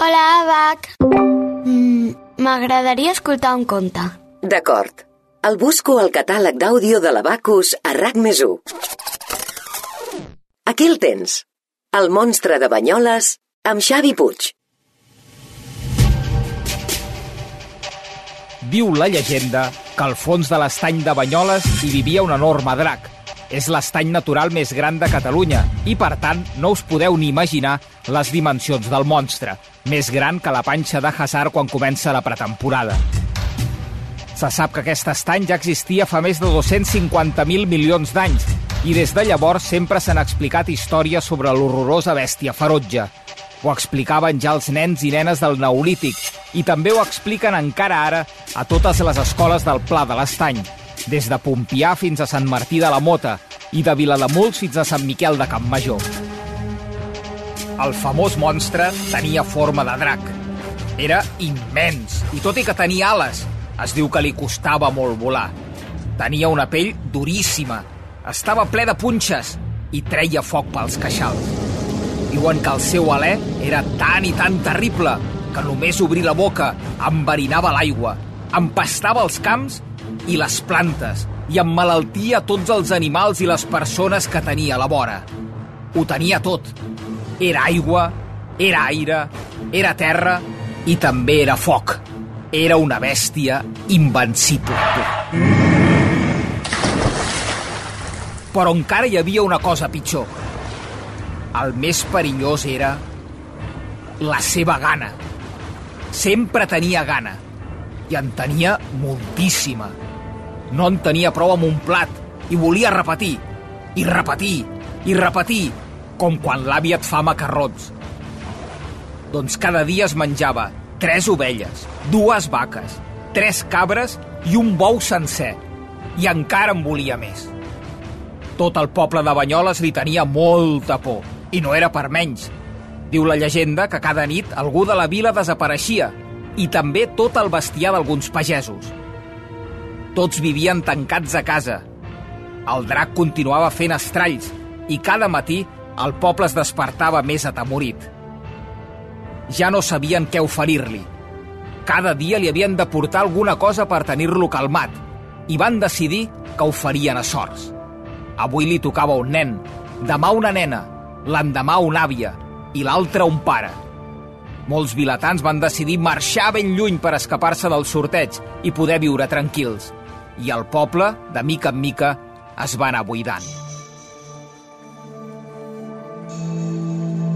Hola, Abac. Mm, M'agradaria escoltar un conte. D'acord. El busco al catàleg d'àudio de l'Abacus a RAC més 1. Aquí el tens. El monstre de Banyoles amb Xavi Puig. Diu la llegenda que al fons de l'estany de Banyoles hi vivia un enorme drac. És l'estany natural més gran de Catalunya i, per tant, no us podeu ni imaginar les dimensions del monstre, més gran que la panxa de Hazard quan comença la pretemporada. Se sap que aquest estany ja existia fa més de 250.000 milions d'anys i des de llavors sempre s'han explicat històries sobre l'horrorosa bèstia ferotge. Ho explicaven ja els nens i nenes del Neolític i també ho expliquen encara ara a totes les escoles del Pla de l'Estany, des de Pompià fins a Sant Martí de la Mota i de Vilademuls fins a Sant Miquel de Campmajor. El famós monstre tenia forma de drac. Era immens i tot i que tenia ales, es diu que li costava molt volar. Tenia una pell duríssima, estava ple de punxes i treia foc pels queixals. Diuen que el seu alè era tan i tan terrible que només obrir la boca enverinava l'aigua, empastava els camps i les plantes i emmalaltia tots els animals i les persones que tenia a la vora. Ho tenia tot. Era aigua, era aire, era terra i també era foc. Era una bèstia invencible. Però encara hi havia una cosa pitjor. El més perillós era la seva gana. Sempre tenia gana. I en tenia moltíssima. No en tenia prou amb un plat i volia repetir, i repetir, i repetir, com quan l'àvia et fa macarrons. Doncs cada dia es menjava tres ovelles, dues vaques, tres cabres i un bou sencer. I encara en volia més. Tot el poble de Banyoles li tenia molta por, i no era per menys. Diu la llegenda que cada nit algú de la vila desapareixia, i també tot el bestiar d'alguns pagesos. Tots vivien tancats a casa. El drac continuava fent estralls, i cada matí el poble es despertava més atemorit. Ja no sabien què oferir-li. Cada dia li havien de portar alguna cosa per tenir-lo calmat, i van decidir que ho farien a sorts. Avui li tocava un nen, demà una nena, l'endemà una àvia i l'altre un pare. Molts vilatans van decidir marxar ben lluny per escapar-se del sorteig i poder viure tranquils. I el poble, de mica en mica, es va anar buidant.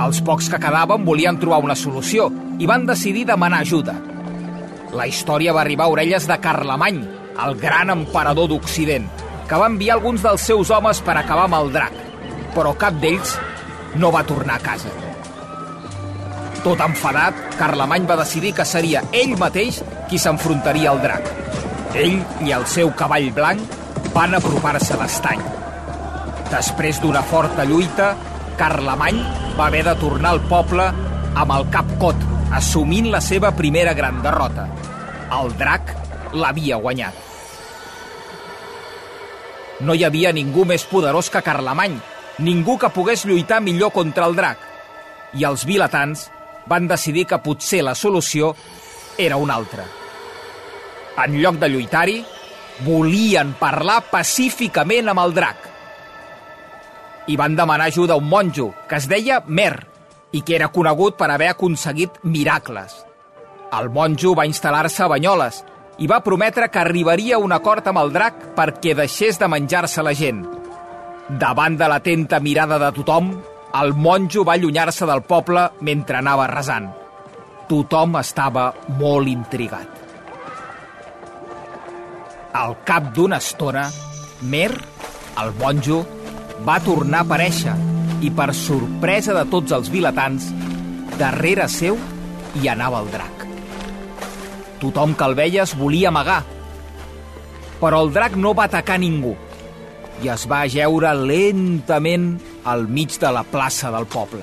Els pocs que quedaven volien trobar una solució i van decidir demanar ajuda. La història va arribar a orelles de Carlemany, el gran emperador d'Occident, que va enviar alguns dels seus homes per acabar amb el drac, però cap d'ells no va tornar a casa. Tot enfadat, Carlemany va decidir que seria ell mateix qui s'enfrontaria al drac. Ell i el seu cavall blanc van apropar-se a l'estany. Després d'una forta lluita, Carlemany va haver de tornar al poble amb el cap cot, assumint la seva primera gran derrota. El drac l'havia guanyat. No hi havia ningú més poderós que Carlemany, ningú que pogués lluitar millor contra el drac. I els vilatans van decidir que potser la solució era una altra. En lloc de lluitar-hi, volien parlar pacíficament amb el drac. I van demanar ajuda a un monjo, que es deia Mer, i que era conegut per haver aconseguit miracles. El monjo va instal·lar-se a Banyoles i va prometre que arribaria un acord amb el drac perquè deixés de menjar-se la gent. Davant de l'atenta mirada de tothom, el monjo va allunyar-se del poble mentre anava resant. Tothom estava molt intrigat. Al cap d'una estona, Mer, el monjo, va tornar a aparèixer i, per sorpresa de tots els vilatans, darrere seu hi anava el drac. Tothom que el veia es volia amagar, però el drac no va atacar ningú i es va ajeure lentament al mig de la plaça del poble.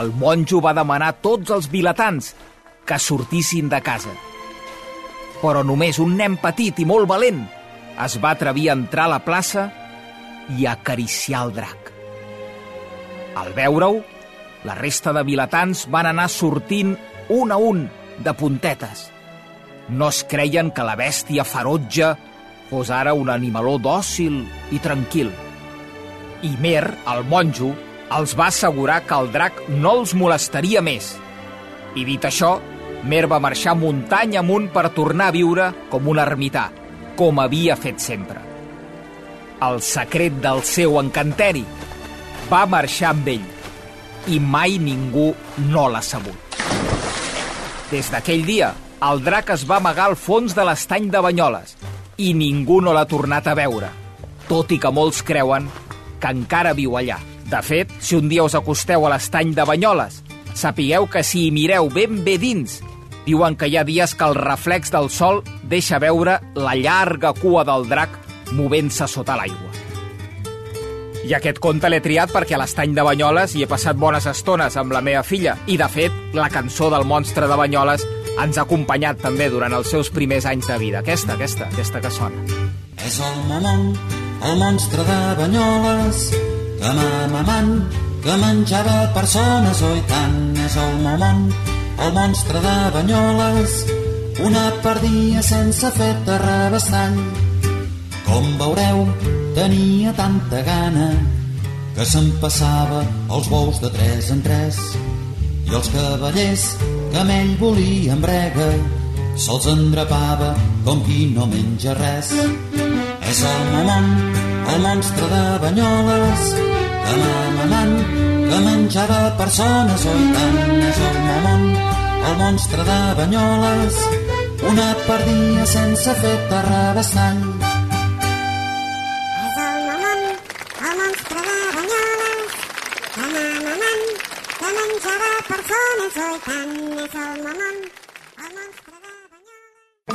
El monjo va demanar a tots els vilatans que sortissin de casa. Però només un nen petit i molt valent es va atrevir a entrar a la plaça i a acariciar el drac. Al veure-ho, la resta de vilatans van anar sortint un a un de puntetes. No es creien que la bèstia ferotge fos ara un animaló dòcil i tranquil. I Mer, el monjo, els va assegurar que el drac no els molestaria més. I dit això, Mer va marxar muntanya amunt per tornar a viure com un ermità, com havia fet sempre. El secret del seu encanteri va marxar amb ell i mai ningú no l'ha sabut. Des d'aquell dia, el drac es va amagar al fons de l'estany de Banyoles i ningú no l'ha tornat a veure, tot i que molts creuen que encara viu allà. De fet, si un dia us acosteu a l'estany de Banyoles, sapigueu que si hi mireu ben bé dins, diuen que hi ha dies que el reflex del sol deixa veure la llarga cua del drac movent-se sota l'aigua. I aquest conte l'he triat perquè a l'estany de Banyoles hi he passat bones estones amb la meva filla i, de fet, la cançó del monstre de Banyoles ens ha acompanyat també durant els seus primers anys de vida. Aquesta, aquesta, aquesta que sona. És el mamon, el monstre de Banyoles, que mamamant, que menjava persones, oi tant. És el mamon, el monstre de Banyoles, una perdia sense fet de rebestany. Com veureu, tenia tanta gana que se'n passava els bous de tres en tres i els cavallers que amb ell volia brega se'ls endrapava com qui no menja res. És el mamon, el monstre de Banyoles, que mamamant, que menjava persones, oi tant, és el mamon, el monstre de Banyoles, una perdia sense el monstre de menjava persones, oi tant, és el mamon, el monstre.